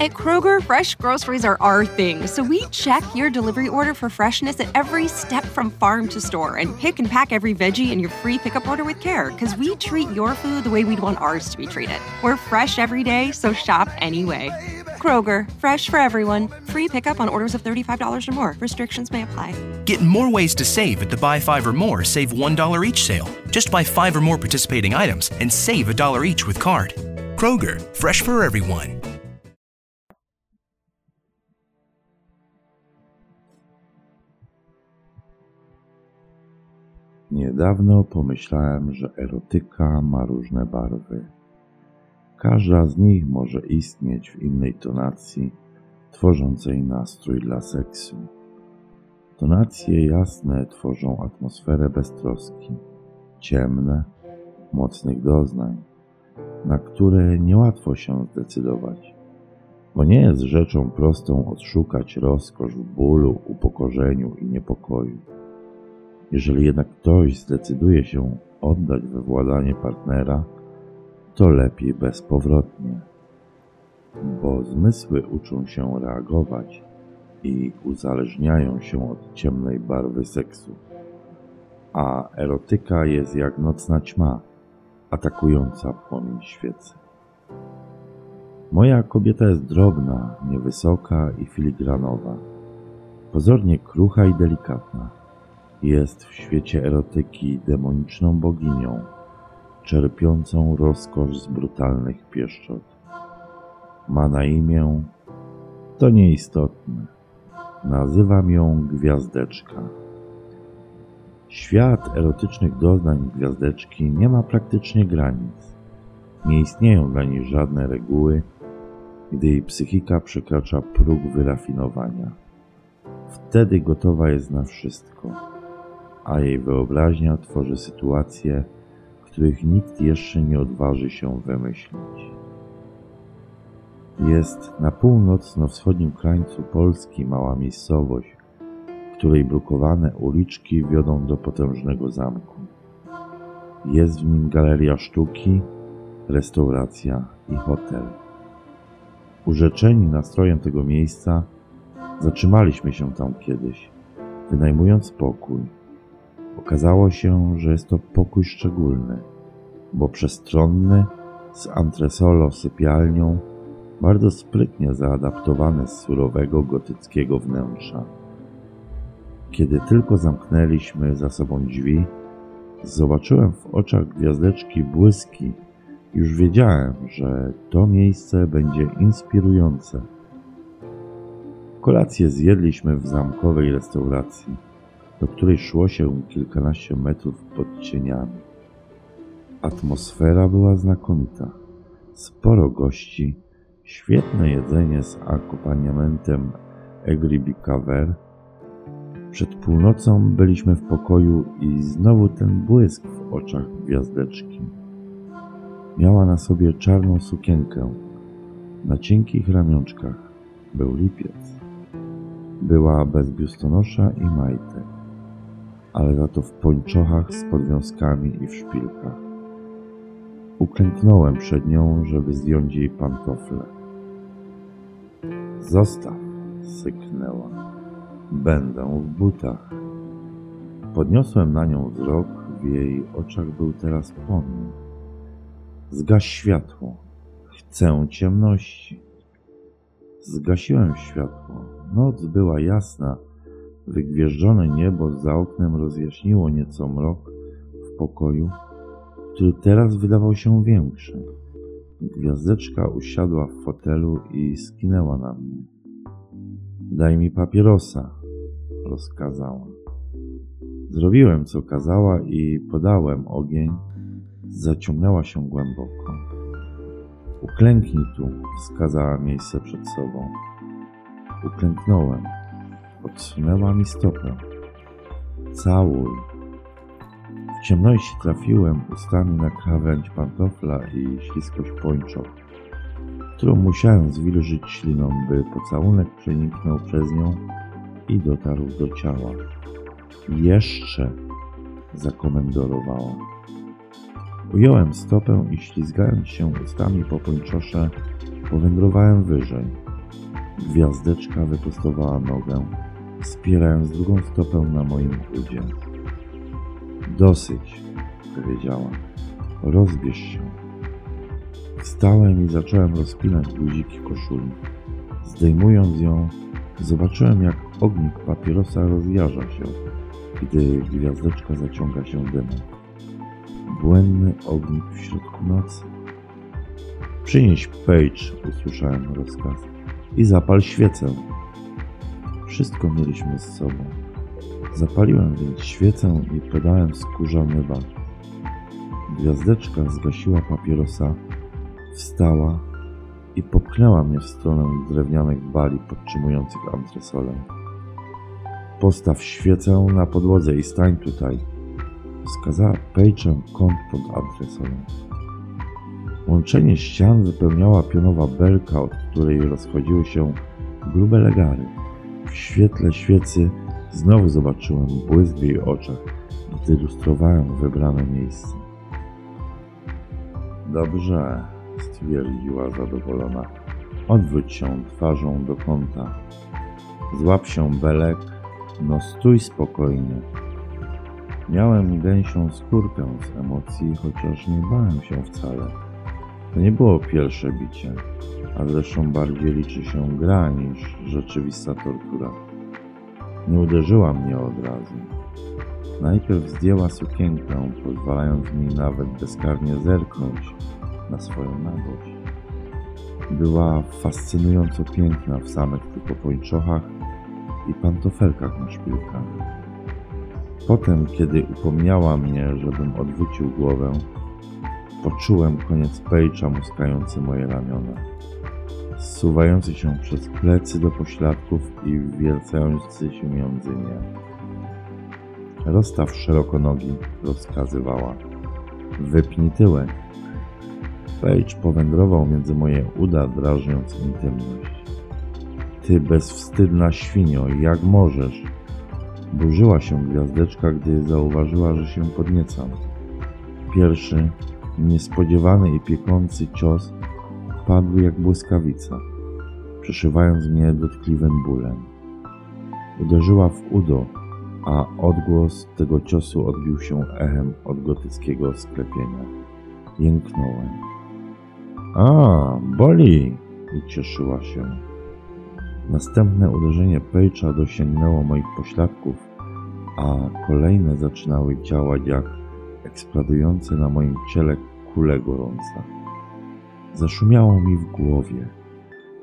At Kroger, fresh groceries are our thing, so we check your delivery order for freshness at every step from farm to store and pick and pack every veggie in your free pickup order with care because we treat your food the way we'd want ours to be treated. We're fresh every day, so shop anyway. Kroger, fresh for everyone. Free pickup on orders of $35 or more. Restrictions may apply. Get more ways to save at the Buy Five or More Save $1 each sale. Just buy five or more participating items and save a dollar each with card. Kroger, fresh for everyone. Niedawno pomyślałem, że erotyka ma różne barwy. Każda z nich może istnieć w innej tonacji, tworzącej nastrój dla seksu. Tonacje jasne tworzą atmosferę beztroski, ciemne, mocnych doznań, na które niełatwo się zdecydować, bo nie jest rzeczą prostą odszukać rozkosz w bólu, upokorzeniu i niepokoju. Jeżeli jednak ktoś zdecyduje się oddać we władanie partnera, to lepiej bezpowrotnie, bo zmysły uczą się reagować i uzależniają się od ciemnej barwy seksu. A erotyka jest jak nocna ćma, atakująca płomień świecy. Moja kobieta jest drobna, niewysoka i filigranowa, pozornie krucha i delikatna jest w świecie erotyki demoniczną boginią, czerpiącą rozkosz z brutalnych pieszczot. Ma na imię, to nieistotne. Nazywam ją Gwiazdeczka. Świat erotycznych doznań Gwiazdeczki nie ma praktycznie granic. Nie istnieją dla niej żadne reguły, gdy jej psychika przekracza próg wyrafinowania. Wtedy gotowa jest na wszystko a jej wyobraźnia tworzy sytuacje, których nikt jeszcze nie odważy się wymyślić. Jest na północno-wschodnim krańcu Polski mała miejscowość, której brukowane uliczki wiodą do potężnego zamku. Jest w nim galeria sztuki, restauracja i hotel. Urzeczeni nastrojem tego miejsca, zatrzymaliśmy się tam kiedyś, wynajmując pokój Okazało się, że jest to pokój szczególny, bo przestronny, z antresolo sypialnią, bardzo sprytnie zaadaptowany z surowego gotyckiego wnętrza. Kiedy tylko zamknęliśmy za sobą drzwi, zobaczyłem w oczach gwiazdeczki błyski. Już wiedziałem, że to miejsce będzie inspirujące. Kolację zjedliśmy w zamkowej restauracji do której szło się kilkanaście metrów pod cieniami. Atmosfera była znakomita. Sporo gości, świetne jedzenie z akompaniamentem Egribicaver. Przed północą byliśmy w pokoju i znowu ten błysk w oczach gwiazdeczki. Miała na sobie czarną sukienkę. Na cienkich ramionczkach był lipiec. Była bez biustonosza i majtek ale za to w pończochach z podwiązkami i w szpilkach. Uklęknąłem przed nią, żeby zdjąć jej pantofle. Zostaw, syknęła. Będę w butach. Podniosłem na nią wzrok, w jej oczach był teraz płomień. Zgaś światło. Chcę ciemności. Zgasiłem światło. Noc była jasna, Wygwieżdżone niebo za oknem rozjaśniło nieco mrok w pokoju, który teraz wydawał się większy. Gwiazdeczka usiadła w fotelu i skinęła na mnie. Daj mi papierosa, rozkazała. Zrobiłem, co kazała i podałem ogień. Zaciągnęła się głęboko. Uklęknij tu, wskazała miejsce przed sobą. Uklęknąłem. Odsunęła mi stopę. Całuj. W ciemności trafiłem ustami na krawędź pantofla i śliskość pończoch, którą musiałem zwilżyć śliną, by pocałunek przeniknął przez nią i dotarł do ciała. Jeszcze, zakomendorowała. Ująłem stopę i ślizgając się ustami po pończosze, powędrowałem wyżej. Gwiazdeczka wyprostowała nogę, wspierając drugą stopę na moim udzie. Dosyć, powiedziała. Rozbierz się. Wstałem i zacząłem rozpinać guziki koszuli. Zdejmując ją, zobaczyłem jak ognik papierosa rozjarza się, gdy gwiazdeczka zaciąga się dymem. Błędny ognik w środku nocy. Przynieś Page, usłyszałem rozkaz, i zapal świecę. Wszystko mieliśmy z sobą. Zapaliłem więc świecę i podałem skórzany bat. Gwiazdeczka zgasiła papierosa, wstała i popchnęła mnie w stronę drewnianych bali podtrzymujących antresolę. Postaw świecę na podłodze i stań tutaj, wskazała Page'em kąt pod antresolą. Łączenie ścian wypełniała pionowa belka, od której rozchodziły się grube legary. W świetle świecy Znowu zobaczyłem błysk w jej oczach, gdy lustrowałem wybrane miejsce. Dobrze, stwierdziła zadowolona. Odwróć się twarzą do kąta. Złap się belek, no stój spokojnie. Miałem gęsią skórkę z emocji, chociaż nie bałem się wcale. To nie było pierwsze bicie, a zresztą bardziej liczy się gra niż rzeczywista tortura. Nie uderzyła mnie od razu. Najpierw zdjęła sukienkę, pozwalając mi nawet bezkarnie zerknąć na swoją nagość. Była fascynująco piękna w samych tylko pończochach i pantofelkach na szpilkach. Potem, kiedy upomniała mnie, żebym odwrócił głowę, poczułem koniec pejcza muskający moje ramiona zsuwający się przez plecy do pośladków i wiercający się między nie. Rozstaw szeroko nogi, rozkazywała. Wypnij tyłek. Page powędrował między moje uda, drażniąc intymność. Ty bezwstydna świnio, jak możesz? Burzyła się gwiazdeczka, gdy zauważyła, że się podniecam. Pierwszy, niespodziewany i piekący cios padł jak błyskawica, przeszywając mnie dotkliwym bólem. Uderzyła w udo, a odgłos tego ciosu odbił się echem od gotyckiego sklepienia. Jęknąłem. A, boli! ucieszyła się. Następne uderzenie Page'a dosięgnęło moich pośladków, a kolejne zaczynały działać jak eksplodujące na moim ciele kule gorąca. Zaszumiało mi w głowie.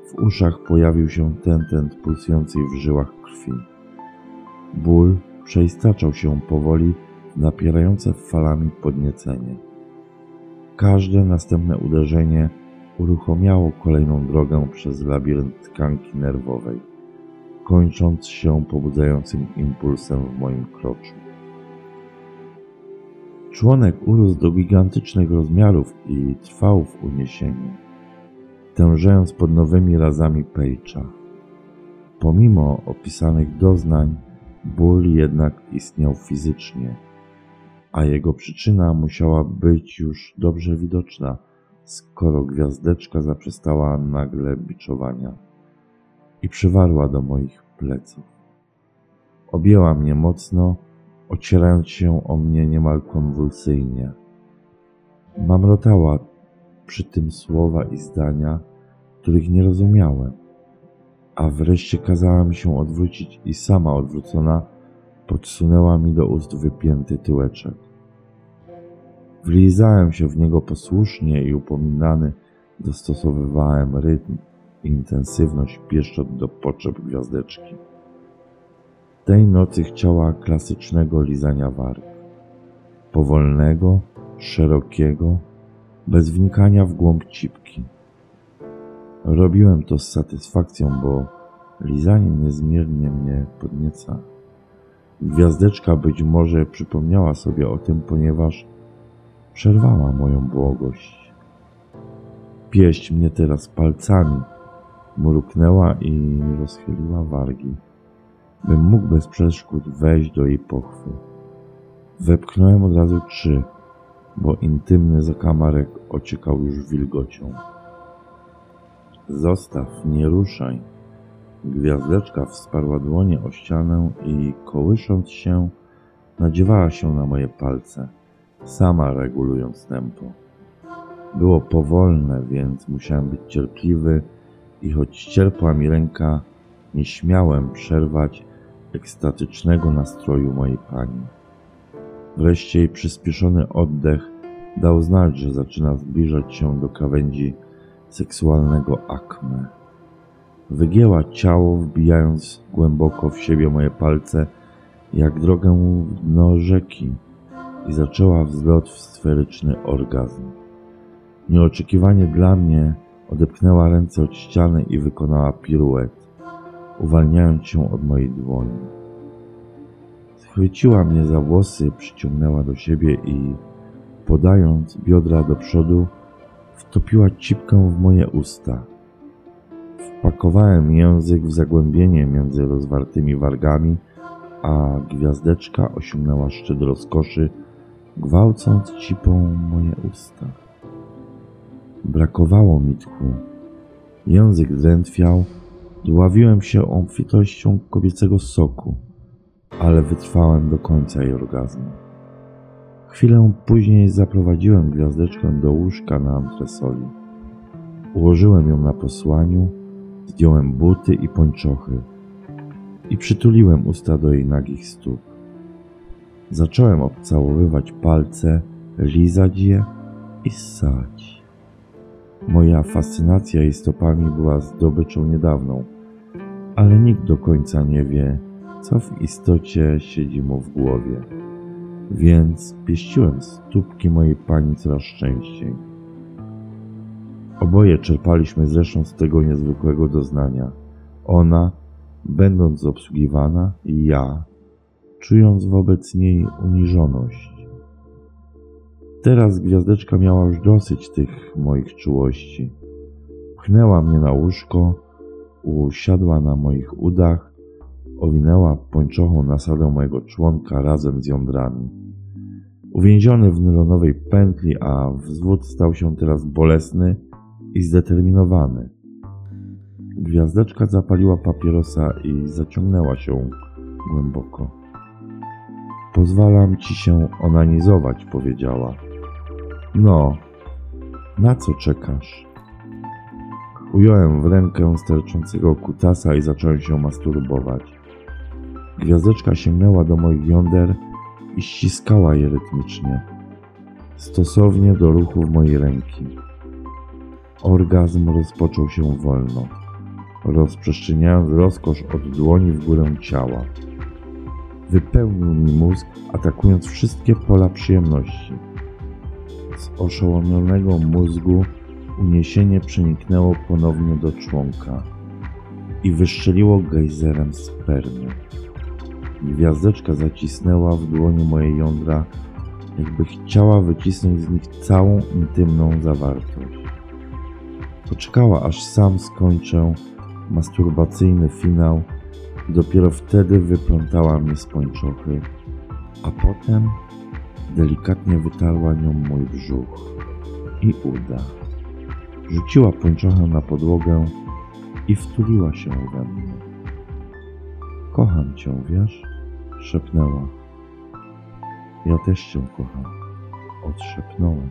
W uszach pojawił się tentent pulsującej w żyłach krwi. Ból przeistaczał się powoli w napierające falami podniecenie. Każde następne uderzenie uruchomiało kolejną drogę przez labirynt tkanki nerwowej, kończąc się pobudzającym impulsem w moim kroczu. Członek urósł do gigantycznych rozmiarów i trwał w uniesieniu, tężejąc pod nowymi razami Page'a. Pomimo opisanych doznań, ból jednak istniał fizycznie, a jego przyczyna musiała być już dobrze widoczna, skoro gwiazdeczka zaprzestała nagle biczowania i przywarła do moich pleców. Objęła mnie mocno ocierając się o mnie niemal konwulsyjnie. Mamrotała przy tym słowa i zdania, których nie rozumiałem, a wreszcie kazała mi się odwrócić i sama odwrócona podsunęła mi do ust wypięty tyłeczek. Wlizałem się w niego posłusznie i upominany dostosowywałem rytm i intensywność pieszczot do potrzeb gwiazdeczki. Tej nocy chciała klasycznego lizania warg. Powolnego, szerokiego, bez wnikania w głąb cipki. Robiłem to z satysfakcją, bo lizanie niezmiernie mnie podnieca. Gwiazdeczka być może przypomniała sobie o tym, ponieważ przerwała moją błogość. Pieść mnie teraz palcami, mruknęła i rozchyliła wargi, bym mógł bez przeszkód wejść do jej pochwy. Wepchnąłem od razu trzy, bo intymny zakamarek ociekał już wilgocią. Zostaw, nie ruszaj. Gwiazdeczka wsparła dłonie o ścianę i kołysząc się, nadziewała się na moje palce, sama regulując tempo. Było powolne, więc musiałem być cierpliwy i choć cierpła mi ręka, nie śmiałem przerwać ekstatycznego nastroju mojej pani. Wreszcie jej przyspieszony oddech dał znać, że zaczyna zbliżać się do krawędzi seksualnego akme. Wygięła ciało, wbijając głęboko w siebie moje palce, jak drogę w dno rzeki i zaczęła wzlot w sferyczny orgazm. Nieoczekiwanie dla mnie odepchnęła ręce od ściany i wykonała piruet, uwalniając się od mojej dłoni. Schwyciła mnie za włosy, przyciągnęła do siebie i, podając biodra do przodu, wtopiła cipkę w moje usta. Wpakowałem język w zagłębienie między rozwartymi wargami, a gwiazdeczka osiągnęła szczyt rozkoszy, gwałcąc cipą moje usta. Brakowało mi tchu. Język drętwiał, dławiłem się obfitością kobiecego soku, ale wytrwałem do końca jej orgazmu. Chwilę później zaprowadziłem gwiazdeczkę do łóżka na antresoli. Ułożyłem ją na posłaniu, zdjąłem buty i pończochy i przytuliłem usta do jej nagich stóp. Zacząłem obcałowywać palce, lizać je i ssać. Moja fascynacja jej stopami była zdobyczą niedawną, ale nikt do końca nie wie, co w istocie siedzi mu w głowie. Więc pieściłem stópki mojej pani coraz częściej. Oboje czerpaliśmy zresztą z tego niezwykłego doznania. Ona, będąc obsługiwana, i ja, czując wobec niej uniżoność. Teraz gwiazdeczka miała już dosyć tych moich czułości. Pchnęła mnie na łóżko, usiadła na moich udach, owinęła pończochą nasadę mojego członka razem z jądrami. Uwięziony w nylonowej pętli, a wzwód stał się teraz bolesny i zdeterminowany. Gwiazdeczka zapaliła papierosa i zaciągnęła się głęboko. Pozwalam ci się onanizować, powiedziała. No, na co czekasz? Ująłem w rękę sterczącego kutasa i zacząłem się masturbować. Gwiazdeczka sięgnęła do moich jąder i ściskała je rytmicznie, stosownie do ruchów mojej ręki. Orgazm rozpoczął się wolno, rozprzestrzeniając rozkosz od dłoni w górę ciała. Wypełnił mi mózg, atakując wszystkie pola przyjemności. Z oszołomionego mózgu uniesienie przeniknęło ponownie do członka i wyszczeliło gejzerem spermy. Gwiazdeczka zacisnęła w dłoni moje jądra, jakby chciała wycisnąć z nich całą intymną zawartość. Poczekała, aż sam skończę masturbacyjny finał i dopiero wtedy wyplątała mnie z pończochy, a potem delikatnie wytarła nią mój brzuch i uda. Rzuciła pończochę na podłogę i wtuliła się we mnie. Kocham cię, wiesz? szepnęła. Ja też cię kocham, odszepnąłem.